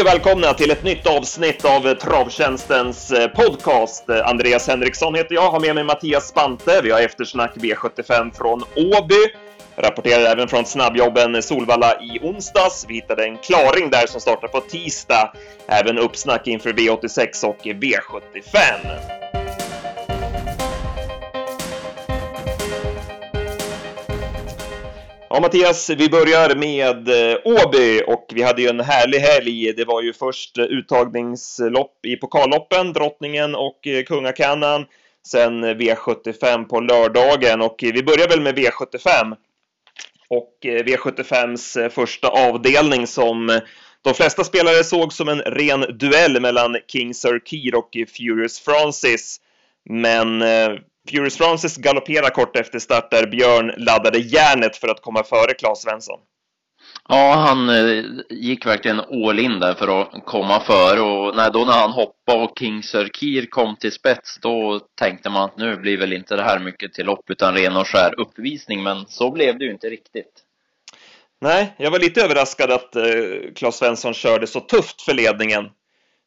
Och välkomna till ett nytt avsnitt av Travtjänstens eh, podcast. Andreas Henriksson heter jag, har med mig Mattias Spante. Vi har eftersnack V75 från Åby. Rapporterar även från snabbjobben Solvalla i onsdags. Vi hittade en klaring där som startar på tisdag. Även uppsnack inför V86 och V75. Ja, Mattias, vi börjar med eh, Åby och vi hade ju en härlig helg. Det var ju först uttagningslopp i pokalloppen, Drottningen och eh, kungakannan, Sen eh, V75 på lördagen och vi börjar väl med V75. Och V75s första avdelning som de flesta spelare såg som en ren duell mellan King Sir Keir och Furious Francis. Men Furious Francis galopperar kort efter start där Björn laddade järnet för att komma före Claes Svensson. Ja, han eh, gick verkligen all in där för att komma före och när, då när han hoppade och King Sir kom till spets då tänkte man att nu blir väl inte det här mycket till lopp utan ren och skär uppvisning men så blev det ju inte riktigt. Nej, jag var lite överraskad att eh, Claes Svensson körde så tufft för ledningen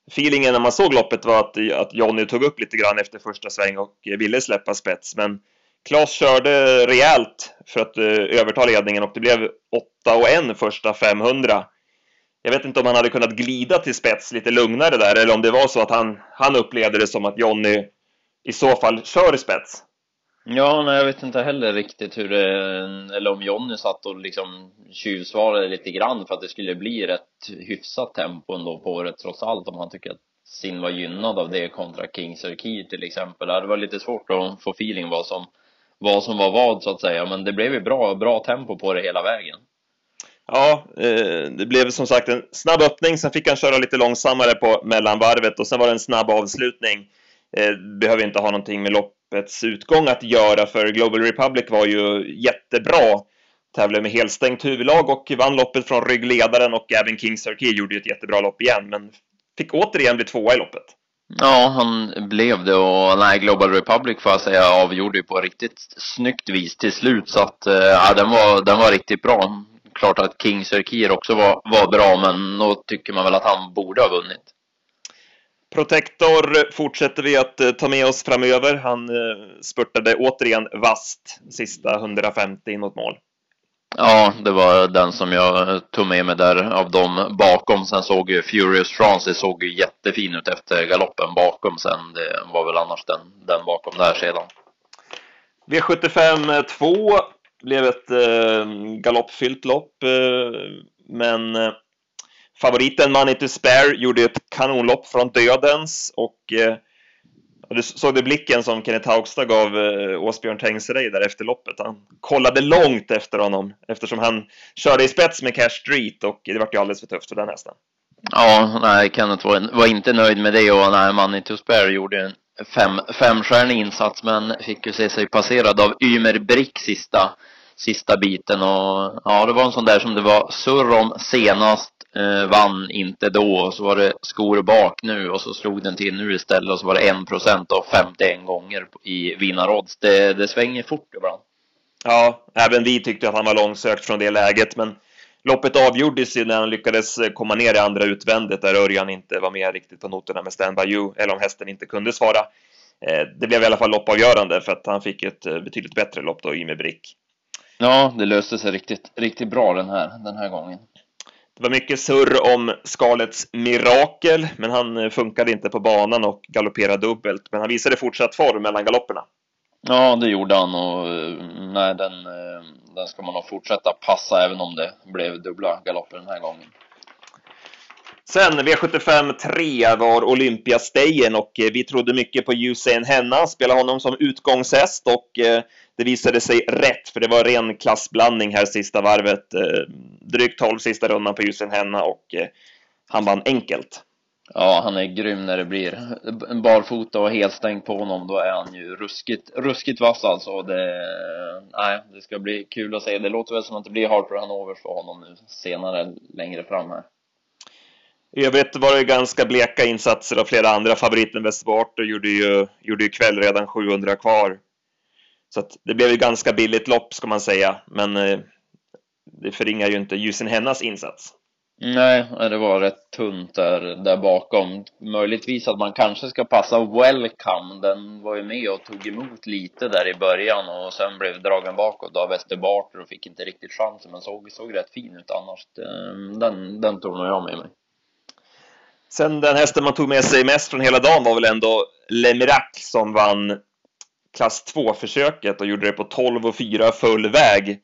feelingen när man såg loppet var att, att Jonny tog upp lite grann efter första sväng och ville släppa spets. Men Klas körde rejält för att eh, överta ledningen och det blev 8 och 1 första 500. Jag vet inte om han hade kunnat glida till spets lite lugnare där eller om det var så att han, han upplevde det som att Jonny i så fall kör i spets. Ja, nej, jag vet inte heller riktigt hur det, eller om Jonny satt och liksom tjuvsvarade lite grann för att det skulle bli rätt hyfsat tempo ändå på det trots allt om han tycker att sin var gynnad av det kontra Kings Key till exempel. Det var lite svårt att få feeling vad som, vad som var vad så att säga, men det blev ju bra, bra tempo på det hela vägen. Ja, eh, det blev som sagt en snabb öppning, sen fick han köra lite långsammare på mellanvarvet och sen var det en snabb avslutning. Eh, behöver inte ha någonting med loppets utgång att göra för Global Republic var ju jättebra. Tävlade med helstängt huvudlag och vann loppet från ryggledaren och även King Sarkey gjorde ju ett jättebra lopp igen men fick återigen bli tvåa i loppet. Ja, han blev det och nej, Global Republic får jag säga avgjorde ju på riktigt snyggt vis till slut så att eh, ja, den var, den var riktigt bra. Klart att King Sarkey också var, var bra men då tycker man väl att han borde ha vunnit. Protector fortsätter vi att eh, ta med oss framöver. Han eh, spurtade återigen vast sista 150 in mot mål. Ja, det var den som jag tog med mig där av dem bakom. Sen såg ju Furious Francis såg ju jättefin ut efter galoppen bakom sen. Det var väl annars den, den bakom där sedan. V75 2 blev ett eh, galoppfyllt lopp, eh, men eh, Favoriten Money to Spare gjorde ett kanonlopp från dödens och eh, du såg du blicken som Kenneth Haugstad gav eh, Åsbjörn Tengserej där efter loppet. Han kollade långt efter honom eftersom han körde i spets med Cash Street och det var ju alldeles för tufft för den hästen. Ja, nej, Kenneth var, var inte nöjd med det och nej, Money to Spare gjorde en fem, femstjärnig insats men fick ju se sig passerad av Ymer Brick sista, sista biten och ja, det var en sån där som det var surr om senast eh, vann inte då och så var det skor bak nu och så slog den till nu istället och så var det en procent och 51 gånger i vinnarodds. Det, det svänger fort ibland. Ja, även vi tyckte att han var långsökt från det läget, men loppet avgjordes ju när han lyckades komma ner i andra utvändet där Örjan inte var med riktigt på noterna med Stand By You, eller om hästen inte kunde svara. Eh, det blev i alla fall loppavgörande för att han fick ett eh, betydligt bättre lopp då i med Brick. Ja, det löste sig riktigt, riktigt bra den här, den här gången. Det var mycket surr om Skalets mirakel, men han eh, funkade inte på banan och galopperade dubbelt. Men han visade fortsatt form mellan galopperna. Ja, det gjorde han och eh, nej, den, eh, den ska man nog fortsätta passa även om det blev dubbla galopper den här gången. Sen V75 3 var Olympiastejen och vi trodde mycket på Usain Henna, spelade honom som utgångshäst och det visade sig rätt, för det var ren klassblandning här sista varvet. Eh, drygt 12 sista rundan på Usain Henna och eh, han vann enkelt. Ja, han är grym när det blir barfota och helstängt på honom. Då är han ju ruskigt, ruskigt vass alltså. Det, nej, det ska bli kul att se. Det låter väl som att det blir Harper Hanover för honom nu senare, längre fram här. I övrigt var det ganska bleka insatser av flera andra. Favoriten Västerboart gjorde ju, gjorde ju kväll redan 700 kvar. Så det blev ett ganska billigt lopp ska man säga, men eh, det förringar ju inte Ljusen Hennas insats. Nej, det var rätt tunt där, där bakom. Möjligtvis att man kanske ska passa Welcome. Den var ju med och tog emot lite där i början och sen blev dragen bakåt av Westerbarter och fick inte riktigt chansen men såg, såg rätt fin ut annars. Den, den tog nog jag med mig. Sen den hästen man tog med sig mest från hela dagen var väl ändå Le Miracle som vann klass 2-försöket och gjorde det på 12 och 4 full väg.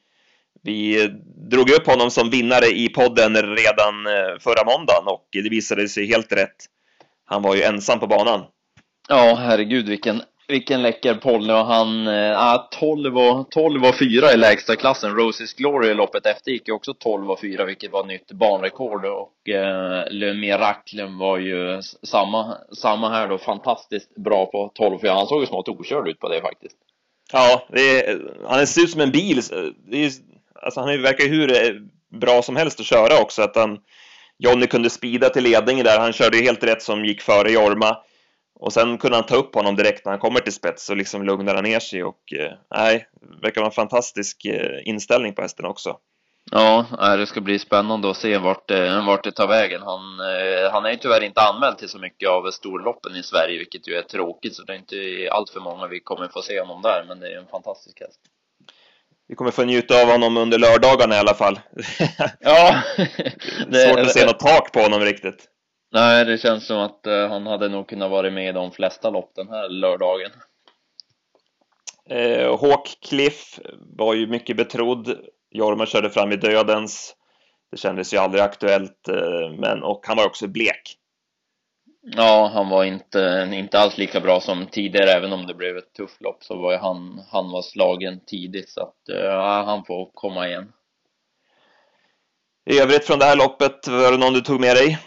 Vi drog upp honom som vinnare i podden redan eh, förra måndagen och det visade sig helt rätt. Han var ju ensam på banan. Ja, herregud vilken, vilken läcker polle eh, ah, och han, äh, 12 och, 12 och 4 i lägsta klassen. Roses Glory i loppet efter gick ju också 12 och 4 vilket var nytt banrekord och eh, äh, Le Miracle var ju samma, samma här då, fantastiskt bra på 12 och 4. Han såg ju smått okörd ut på det faktiskt. Ja, det är, han ser ut som en bil. Det är alltså han verkar ju hur eh, bra som helst att köra också. Att han, Jonny kunde spida till ledningen där. Han körde ju helt rätt som gick före Jorma. Och sen kunde han ta upp honom direkt när han kommer till spets och liksom lugnar ner sig. Och eh, nej, det verkar vara en fantastisk eh, inställning på hästen också. Ja, det ska bli spännande att se vart, vart det tar vägen. Han, eh, han är ju tyvärr inte anmäld till så mycket av storloppen i Sverige, vilket ju är tråkigt. Så det är inte allt för många vi kommer få se honom där, men det är en fantastisk häst vi kommer få njuta av honom under lördagarna i alla fall. Ja. det, Svårt att se något tak på honom riktigt. Nej, det känns som att uh, han hade nog kunnat vara med i de flesta lopp den här lördagen. Eh, Hawkcliff var ju mycket betrodd. Jorma körde fram i dödens. Det kändes ju aldrig aktuellt, eh, men och han var också blek. Ja, han var inte, inte alls lika bra som tidigare, även om det blev ett tufft lopp så var han, han var slagen tidigt så att ja, han får komma igen. I övrigt från det här loppet, var det någon du tog med dig?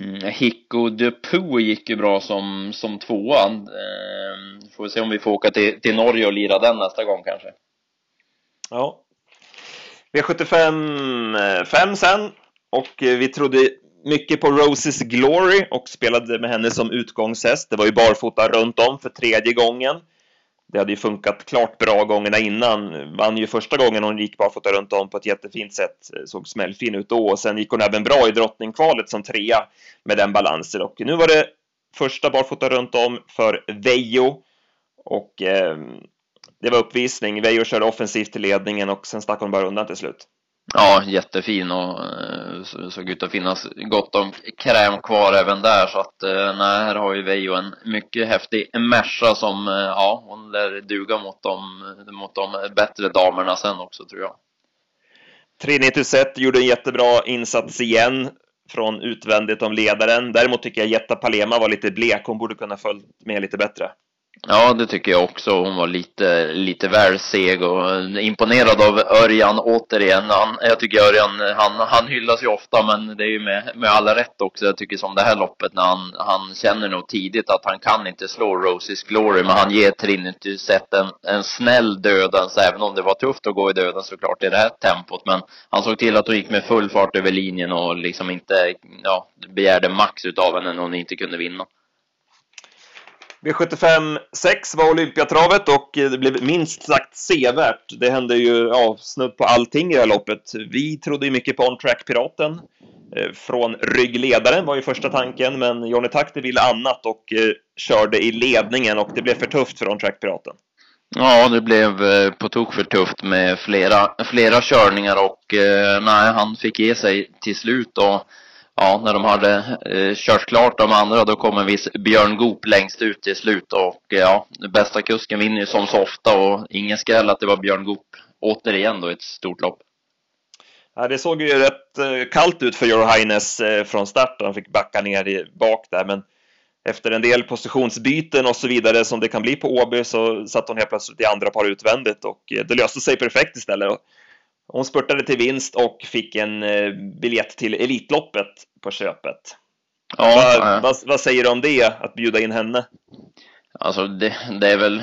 Mm, Hicko de gick ju bra som, som tvåan. Eh, får vi se om vi får åka till, till Norge och lira den nästa gång kanske. Ja. V75 5 eh, sen och eh, vi trodde mycket på Roses Glory och spelade med henne som utgångshäst. Det var ju barfota runt om för tredje gången. Det hade ju funkat klart bra gångerna innan. Vann ju första gången hon gick barfota runt om på ett jättefint sätt. Såg smällfin ut då och sen gick hon även bra i drottningkvalet som trea med den balansen. Och nu var det första barfota runt om för Vejo. Och eh, det var uppvisning. Vejo körde offensivt till ledningen och sen stack hon bara undan till slut. Ja, jättefin och eh, såg ut att finnas gott om kräm kvar även där så att eh, nej, här har ju Veijo en mycket häftig Merca som, eh, ja, hon lär duga mot de, mot de bättre damerna sen också tror jag. Trinitus gjorde en jättebra insats igen från utvändigt om ledaren. Däremot tycker jag Jetta Palema var lite blek. Hon borde kunna följt med lite bättre. Ja, det tycker jag också. Hon var lite, lite väl seg och imponerad av Örjan återigen. Han, jag tycker Örjan, han, han hyllas ju ofta, men det är ju med, med alla rätt också. Jag tycker som det här loppet när han, han känner nog tidigt att han kan inte slå Roses Glory, men han ger Trinity sett en, en snäll dödens, även om det var tufft att gå i döden såklart i det här tempot. Men han såg till att hon gick med full fart över linjen och liksom inte, ja, begärde max utav henne när hon inte kunde vinna. V75 6 var Olympiatravet och det blev minst sagt sevärt. Det hände ju ja, snudd på allting i det här loppet. Vi trodde ju mycket på On Track Piraten. Eh, från ryggledaren var ju första tanken, men Johnny Takti ville annat och eh, körde i ledningen och det blev för tufft för On Track Piraten. Ja, det blev eh, på tok för tufft med flera, flera körningar och eh, nej, han fick ge sig till slut och ja, när de hade eh, kört klart de andra, då kom en viss Björn Goop längst ut till slut och eh, ja, bästa kusken vinner ju som så ofta och ingen skräll att det var Björn Goop återigen då ett stort lopp. Ja, det såg ju rätt eh, kallt ut för Your Highness eh, från start. Han fick backa ner i bak där, men efter en del positionsbyten och så vidare som det kan bli på Åby så satt hon helt plötsligt i andra par utvändigt och det löste sig perfekt istället. Hon spurtade till vinst och fick en eh, biljett till Elitloppet på köpet. Ja, vad, ja. vad, vad, säger du om det, att bjuda in henne? Alltså det, det, är väl,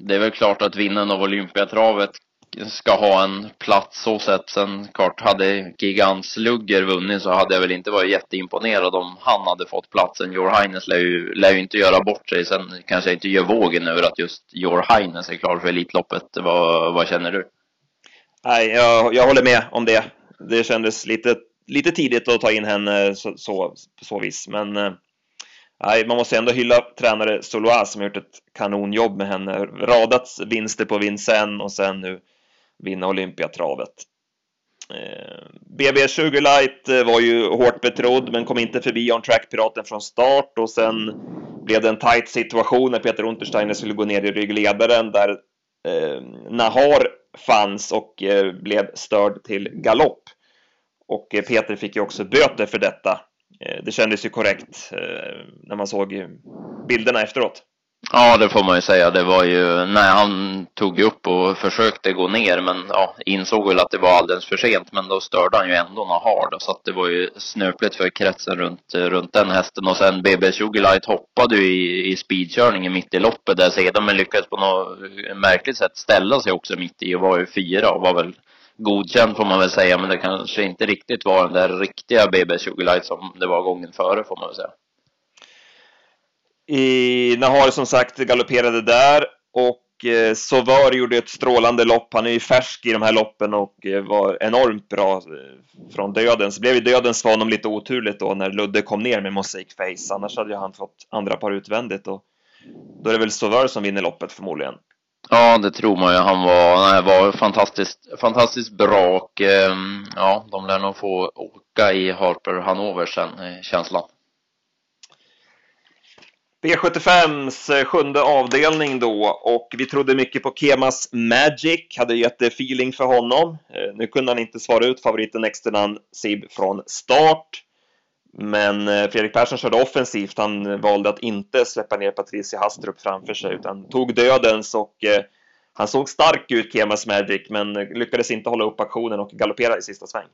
det är väl klart att vinnaren av Olympiatravet ska ha en plats så sett. Sen klart, hade Gigant Slugger vunnit så hade jag väl inte varit jätteimponerad om han hade fått platsen. Your Highness lär ju, lär ju inte göra bort sig. Sen kanske jag inte gör vågen över att just Your Highness är klar för Elitloppet. Vad, vad känner du? Nej, jag, jag håller med om det. Det kändes lite lite tidigt att ta in henne så, så, på så vis. Men eh, nej, man måste ändå hylla tränare Soloas som har gjort ett kanonjobb med henne. Radat vinster på Vincennes och sen nu vinna Olympiatravet. Eh, BB20 Light eh, var ju hårt betrodd men kom inte förbi On Track-piraten från start och sen blev det en tight situation när Peter Untersteiner skulle gå ner i ryggledaren där eh, Nahar fanns och eh, blev störd till galopp. Och eh, Peter fick ju också böter för detta. Eh, det kändes ju korrekt när man såg bilderna efteråt. Ja, det får man ju säga. Det var ju, nej, han tog upp och försökte gå ner, men ja, insåg väl att det var alldeles för sent. Men då störde han ju ändå Nahar hard, så att det var ju snöpligt för kretsen runt, runt den hästen. Och sen BB Sugarlight hoppade ju i, i speedkörningen mitt i loppet där sedan, men lyckades på något märkligt sätt ställa sig också mitt i och var ju fyra och var väl godkänd får man väl säga, men det kanske inte riktigt var den där riktiga BB Sugarlight som det var gången före får man väl säga. I Nahar som sagt galopperade där och eh, Sauveur gjorde ett strålande lopp. Han är ju färsk i de här loppen och eh, var enormt bra eh, från döden. Så blev ju dödens för honom lite oturligt då när Ludde kom ner med Mosaic Face. Annars hade ju han fått andra par utvändigt och då är det väl Sauveur som vinner loppet förmodligen. Ja, det tror man ju. Han var, nej, var fantastiskt, fantastiskt bra och eh, ja, de lär nog få åka i Harper Hanover sen, känslan. V75s eh, sjunde avdelning då och vi trodde mycket på Kemas Magic, hade jättefeeling för honom. Eh, nu kunde han inte svara ut favoriten Externan Sib från start. Men eh, Fredrik Persson körde offensivt. Han valde att inte släppa ner Patricia Hastrup framför sig utan tog dödens och han såg stark ut, Kemas Magic, men lyckades inte hålla upp aktionen och galoppera i sista sväng.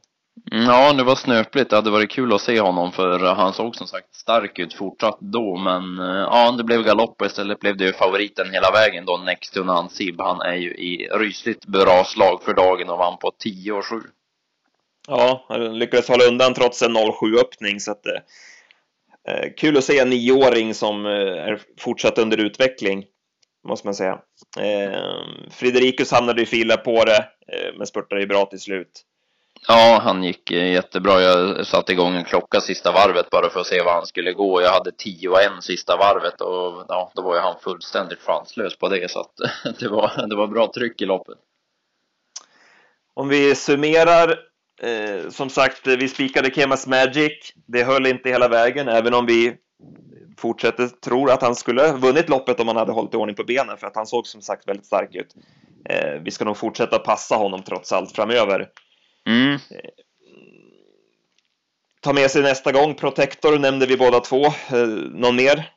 Mm, ja, det var snöpligt. Det hade varit kul att se honom för han såg som sagt stark ut fortsatt då. Men eh, ja, det blev galopp och istället blev det ju favoriten hela vägen då, Next to Han är ju i rysligt bra slag för dagen och vann på 10 och 7. Ja, han lyckades hålla undan trots en 0-7 öppning så att eh, eh, kul att se en nioåring som eh, är fortsatt under utveckling måste man säga. Eh, Friderikus hamnade ju fila på det, eh, men spurtade ju bra till slut. Ja, han gick eh, jättebra. Jag satte igång en klocka sista varvet bara för att se vad han skulle gå. Jag hade 10 och en sista varvet och ja, då var ju han fullständigt chanslös på det så att det var, det var bra tryck i loppet. Om vi summerar, eh, som sagt, vi spikade Kemas Magic. Det höll inte hela vägen, även om vi fortsätter tror att han skulle vunnit loppet om han hade hållit i ordning på benen, för att han såg som sagt väldigt stark ut. Eh, vi ska nog fortsätta passa honom trots allt framöver. Mm. Ta med sig nästa gång. Protector nämnde vi båda två. Eh, någon mer?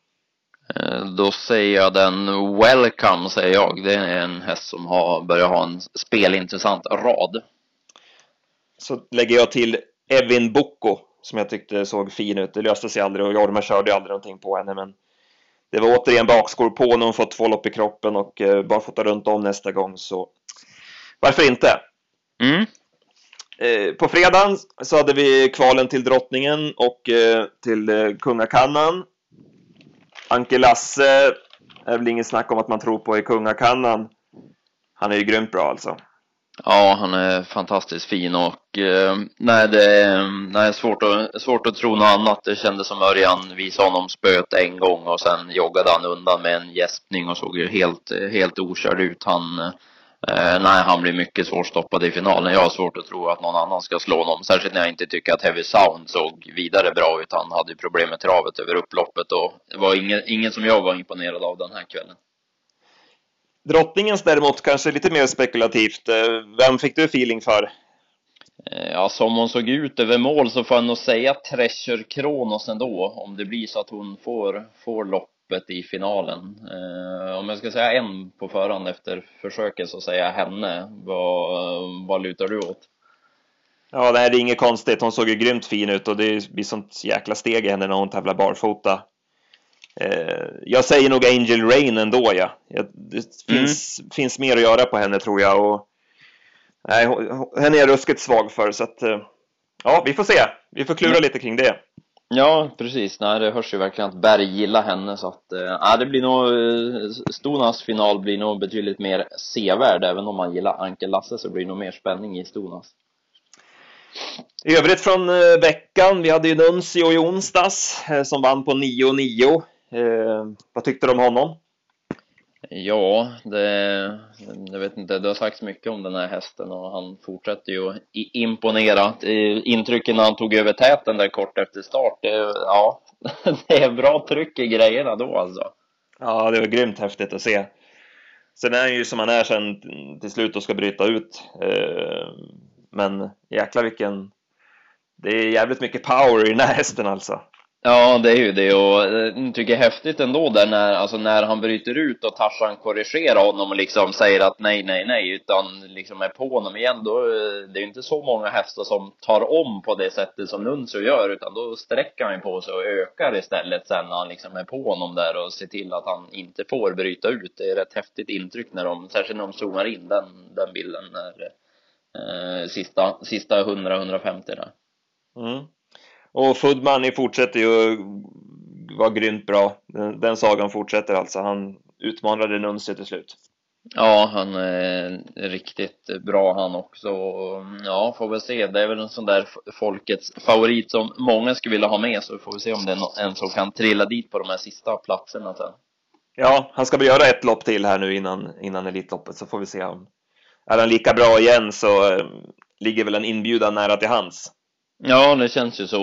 Eh, då säger jag den Welcome, säger jag. Det är en häst som har börjat ha en spelintressant rad. Så lägger jag till Evin Boko, som jag tyckte såg fin ut. Det löste sig aldrig och Jorma körde aldrig någonting på henne, men det var återigen bakskor på när hon fått två lopp i kroppen och eh, bara fått runt om nästa gång, så varför inte? Mm. Eh, på fredagen så hade vi kvalen till drottningen och eh, till eh, kungakannan. Anke Lasse är väl inget snack om att man tror på i kungakannan. Han är ju grymt bra alltså. Ja, han är fantastiskt fin och eh, nej, det är nej, svårt, att, svårt att tro något annat. Det kändes som Örjan visade honom spöet en gång och sen joggade han undan med en gäspning och såg ju helt, helt okörd ut. Han eh, Eh, nej, han blir mycket svårstoppad i finalen. Jag har svårt att tro att någon annan ska slå honom. Särskilt när jag inte tycker att Heavy Sound såg vidare bra ut. Han hade ju problem med travet över upploppet och det var ingen, ingen som jag var imponerad av den här kvällen. Drottningens däremot kanske lite mer spekulativt. Eh, vem fick du feeling för? Eh, ja, som hon såg ut över mål så får jag nog säga Treasure Kronos ändå. Om det blir så att hon får, får lopp loppet i finalen. Eh, om jag ska säga en på förhand efter försöket så säger jag henne. Vad, vad lutar du åt? Ja, det är inget konstigt. Hon såg ju grymt fin ut och det blir sånt jäkla steg i henne när hon tävlar barfota. Eh, jag säger nog Angel Rain ändå, ja. Det finns, mm. finns mer att göra på henne tror jag. Och, nej, henne är jag ruskigt svag för, så att eh, ja, vi får se. Vi får klura mm. lite kring det. Ja, precis. Nej, det hörs ju verkligen att Berg gillar henne så att, eh, det blir nog, eh, Stonas final blir nog betydligt mer sevärd. Även om man gillar Anke Lasse så blir det nog mer spänning i Stonas. I övrigt från eh, veckan, vi hade ju Nuncio i onsdags eh, som vann på 9,9. Eh, vad tyckte du om honom? Ja, det, jag vet inte, det har sagts mycket om den här hästen och han fortsätter ju att imponera. Intrycken när han tog över täten där kort efter start, det, ja, det är bra tryck i grejerna då alltså. Ja, det var grymt häftigt att se. Sen är han ju som han är sen till slut och ska bryta ut. Eh, men jäklar vilken... Det är jävligt mycket power i den här hästen alltså. Ja, det är ju det och eh, jag tycker jag är häftigt ändå där när, alltså när han bryter ut och Tarzan korrigerar honom och liksom säger att nej, nej, nej, utan liksom är på honom igen, då, eh, det är ju inte så många hästar som tar om på det sättet som Nuncio gör, utan då sträcker han ju på sig och ökar istället sen när han liksom är på honom där och ser till att han inte får bryta ut. Det är ett häftigt intryck när de, särskilt när de zoomar in den, den bilden när eh, sista, sista 100-150 där. Mm. Och Foodmoney fortsätter ju vara grymt bra. Den, den sagan fortsätter alltså. Han utmanade Nuncio till slut. Ja, han är riktigt bra han också. Ja, får vi se. Det är väl en sån där folkets favorit som många skulle vilja ha med, så får vi se om det är en som kan trilla dit på de här sista platserna sen. Ja, han ska väl göra ett lopp till här nu innan, innan Elitloppet, så får vi se om... Är han lika bra igen så äh, ligger väl en inbjudan nära till hans. Ja, det känns ju så.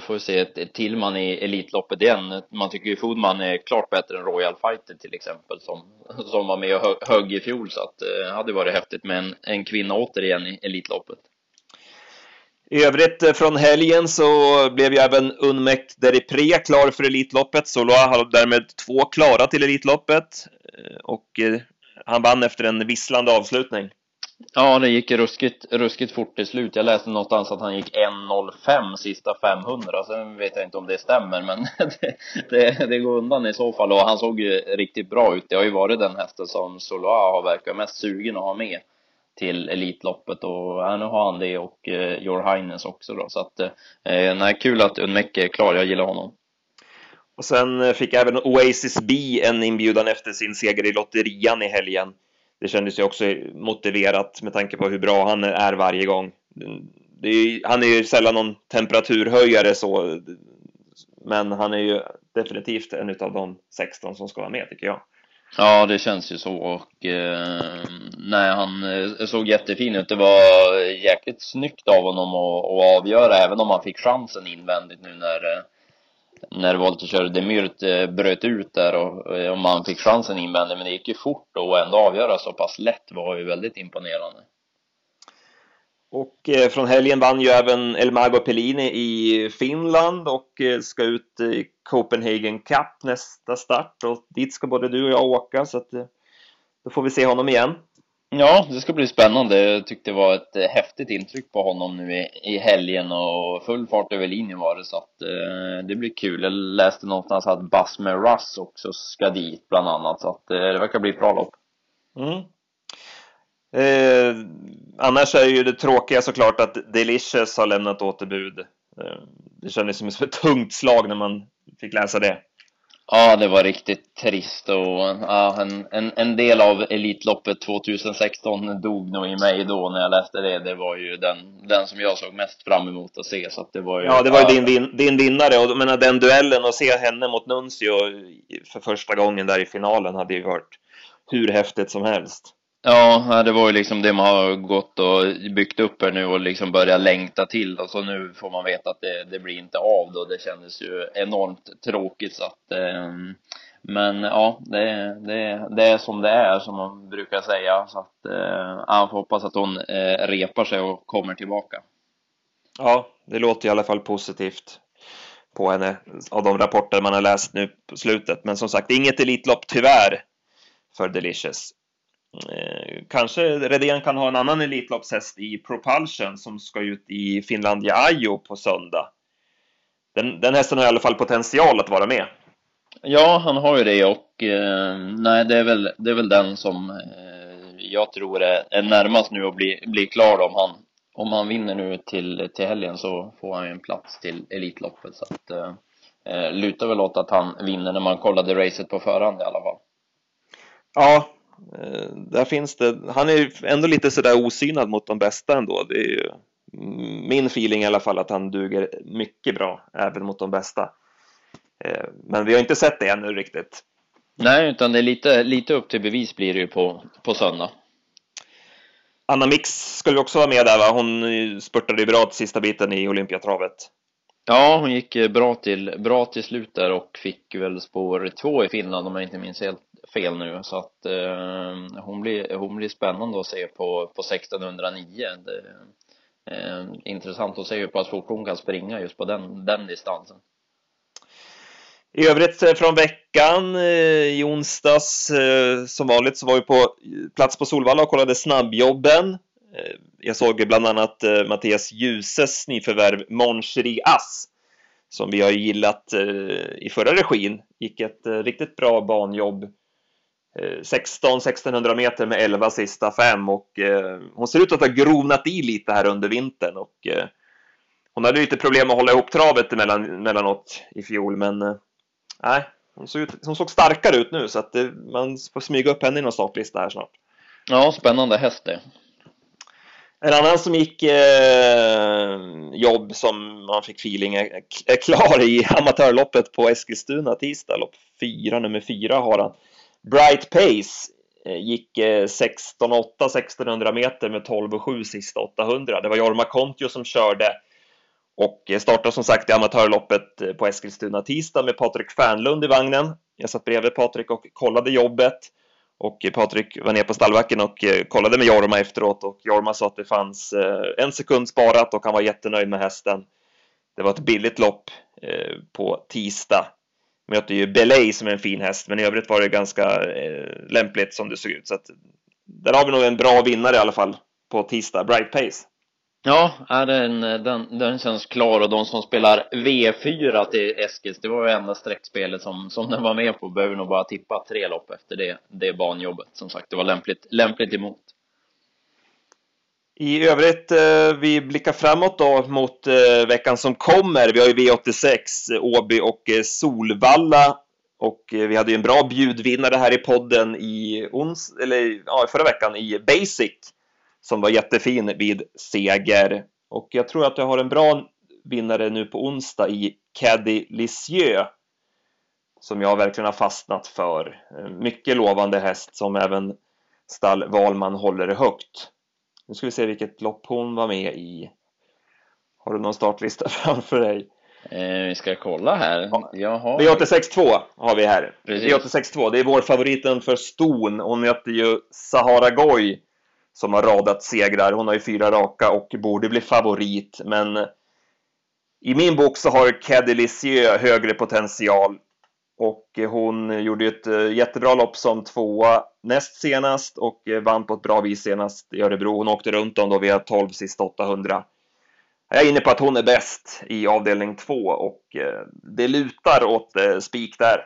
Får vi se ett till man i Elitloppet igen. Man tycker ju Foodman är klart bättre än Royal Fighter till exempel, som, som var med och högg i fjol. Så att eh, det eh, hade varit häftigt med en, en kvinna återigen i Elitloppet. I övrigt eh, från helgen så blev ju även Unmek Deripre klar för Elitloppet. Soloa har därmed två klara till Elitloppet. Eh, och eh, han vann efter en visslande avslutning. Ja, det gick ruskigt, ruskigt fort till slut. Jag läste någonstans att han gick 1.05 sista 500. Sen vet jag inte om det stämmer, men det, det, det, går undan i så fall. Och han såg ju riktigt bra ut. Det har ju varit den hästen som Soloa har verkat mest sugen att ha med till Elitloppet och här nu har han det och eh, Your Highness också då. Så att, eh, nej, kul att Unmeke är klar. Jag gillar honom. Och sen eh, fick även Oasis B en inbjudan efter sin seger i lotterian i helgen det kändes ju också motiverat med tanke på hur bra han är varje gång. Är, han är ju sällan någon temperaturhöjare så, men han är ju definitivt en av de 16 som ska vara med tycker jag. Ja, det känns ju så och eh, nej, han eh, såg jättefin ut. Det var jäkligt snyggt av honom att, att avgöra, även om han fick chansen invändigt nu när eh, när Volter Demyrt eh, bröt ut där och, eh, och man fick chansen invändigt, men det gick ju fort då och ändå avgöra så pass lätt var ju väldigt imponerande. Och eh, från helgen vann ju även Elmago Pellini i Finland och ska ut i Copenhagen Cup nästa start och dit ska både du och jag åka så att då får vi se honom igen. Ja, det ska bli spännande. Jag tyckte det var ett eh, häftigt intryck på honom nu i, i helgen och full fart över linjen var det så att eh, det blir kul. Jag läste någonstans att Buzz med Russ också ska dit bland annat så att eh, det verkar bli ett bra lopp. Mm. Eh, annars är ju det tråkiga såklart att Delicious har lämnat återbud. Eh, det kändes som ett tungt slag när man fick läsa det. Ja, det var riktigt trist och ja, en, en, en del av Elitloppet 2016 dog nog i mig då när jag läste det. Det var ju den, den som jag såg mest fram emot att se. Så att det var ju, ja, det var ju din, vin, din vinnare och menar, den duellen och se henne mot Nuncio för första gången där i finalen hade ju varit hur häftigt som helst. Ja, det var ju liksom det man har gått och byggt upp här nu och liksom börjat längta till och så nu får man veta att det, det blir inte av då. Det kändes ju enormt tråkigt så att eh, men ja, det, det, det är som det är som man brukar säga så att eh, jag får hoppas att hon eh, repar sig och kommer tillbaka. Ja, det låter i alla fall positivt på henne av de rapporter man har läst nu på slutet. Men som sagt, inget Elitlopp tyvärr för Delicious. Eh, kanske Redén kan ha en annan Elitloppshäst i Propulsion som ska ut i Finlandia Ajo på söndag. Den, den hästen har i alla fall potential att vara med. Ja, han har ju det och eh, nej, det är väl, det är väl den som eh, jag tror är, är närmast nu att bli, bli klar om han, om han vinner nu till, till helgen så får han ju en plats till Elitloppet så att eh, lutar väl åt att han vinner när man kollade racet på förhand i alla fall. Ja, där finns det, han är ju ändå lite sådär osynad mot de bästa ändå. Det är ju min feeling i alla fall att han duger mycket bra även mot de bästa. Eh, men vi har inte sett det ännu riktigt. Nej, utan det är lite, lite upp till bevis blir det ju på, på söndag. Anna Mix skulle också vara med där va? Hon spurtade ju bra till sista biten i Olympiatravet. Ja, hon gick eh, bra till, bra till slut där och fick väl spår två i Finland om jag inte minns helt fel nu. Så att eh, hon, blir, hon blir spännande att se på, på 1609. Det, eh, intressant att se hur pass fort hon kan springa just på den, den distansen. I övrigt eh, från veckan eh, i onsdags eh, som vanligt så var vi på plats på Solvalla och kollade snabbjobben. Jag såg bland annat Mattias Ljuses nyförvärv Moncherie Ass som vi har gillat i förra regin. Gick ett riktigt bra banjobb. 16-1600 meter med 11 sista fem och hon ser ut att ha grovnat i lite här under vintern och hon hade lite problem att hålla ihop travet emellan, emellanåt i fjol men nej, hon såg, ut, hon såg starkare ut nu så att det, man får smyga upp henne i någon startlista här snart. Ja, spännande häst det. En annan som gick eh, jobb som man fick feeling är, är klar i amatörloppet på Eskilstuna tisdag, lopp fyra, nummer fyra har han. Bright Pace eh, gick eh, 16,8 1600 meter med 12,7 sista 800. Det var Jorma Kontio som körde och eh, startade som sagt i amatörloppet på Eskilstuna tisdag med Patrik Fernlund i vagnen. Jag satt bredvid Patrik och kollade jobbet. Och Patrik var ner på stallbacken och kollade med Jorma efteråt och Jorma sa att det fanns en sekund sparat och han var jättenöjd med hästen. Det var ett billigt lopp på tisdag. Möter ju Belay som är en fin häst, men i övrigt var det ganska eh, lämpligt som det såg ut. Så att där har vi nog en bra vinnare i alla fall på tisdag, Bright Pace. Ja, är den, eh, den, den känns klar och de som spelar V4 till Eskils, det var ju enda streckspelet som, som den var med på, behöver nog bara tippa tre lopp efter det, det banjobbet. Som sagt, det var lämpligt, lämpligt emot. I övrigt, eh, vi blickar framåt då mot eh, veckan som kommer. Vi har ju V86, eh, Åby och Solvalla. Och vi hade ju en bra bjudvinnare här i podden i ons eller ja, förra veckan i Basic som var jättefin vid seger. Och jag tror att jag har en bra vinnare nu på onsdag i Caddy Lisieux som jag verkligen har fastnat för. Mycket lovande häst som även stall Valman håller högt. Nu ska vi se vilket lopp hon var med i. Har du någon startlista framför dig? Eh, vi ska kolla här. Ja. Har... V86.2 har vi här. V86.2, det är vår favoriten för ston. Hon möter ju Sahara Goy som har radat segrar. Hon har ju fyra raka och borde bli favorit, men i min bok så har Caddy Lisieux högre potential och eh, hon gjorde ett eh, jättebra lopp som tvåa näst senast och eh, vann på ett bra vis senast i Örebro. Hon åkte runt om då via 12 sista 800. Jag är inne på att hon är bäst i avdelning 2 och det lutar åt spik där.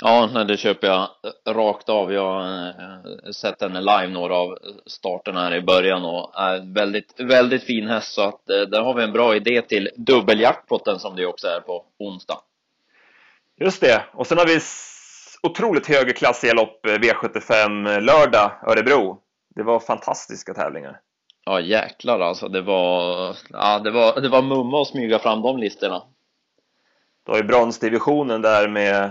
Ja, det köper jag rakt av. Jag har sett henne live några av starterna här i början och är väldigt, väldigt fin häst så att där har vi en bra idé till dubbeljackpotten som det också är på onsdag. Just det, och sen har vi otroligt högklassiga lopp eh, V75 lördag Örebro. Det var fantastiska tävlingar. Ja jäklar alltså, det var, ja det var, det var mumma att smyga fram de listorna. Det var ju bronsdivisionen där med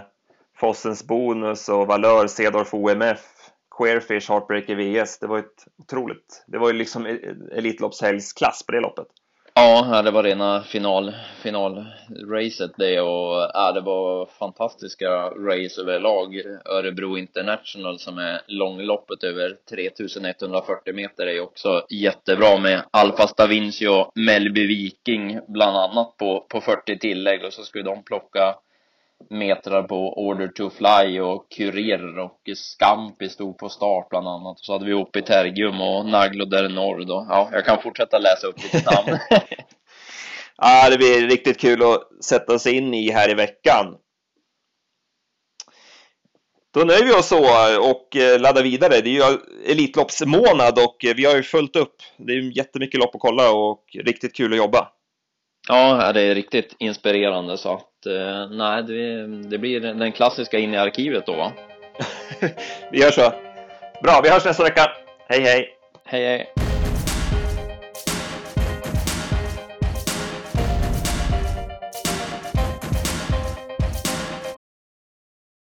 Fossens Bonus och Valör, Cedorf OMF, Queerfish, Heartbreaker VS. Det var ett otroligt, det var ju liksom Elitloppshelgsklass på det loppet. Ja, det var rena final, finalracet det och ja, det var fantastiska race överlag. Örebro International som är långloppet över 3140 meter är också jättebra med Alfa Stavinci och Mellby Viking bland annat på, på 40 tillägg och så skulle de plocka metrar på Order to Fly och Kurir och Scampi stod på start bland annat. Och så hade vi Oppi Tergium och Naglo der Nord och ja, jag kan fortsätta läsa upp lite namn. ja, det blir riktigt kul att sätta sig in i här i veckan. Då nöjer vi oss så och eh, laddar vidare. Det är ju Elitloppsmånad och vi har ju följt upp. Det är jättemycket lopp att kolla och riktigt kul att jobba. Ja, det är riktigt inspirerande så att eh, nej, det, det blir den klassiska in i arkivet då va? vi gör så. Bra, vi hörs nästa vecka. Hej hej! Hej hej!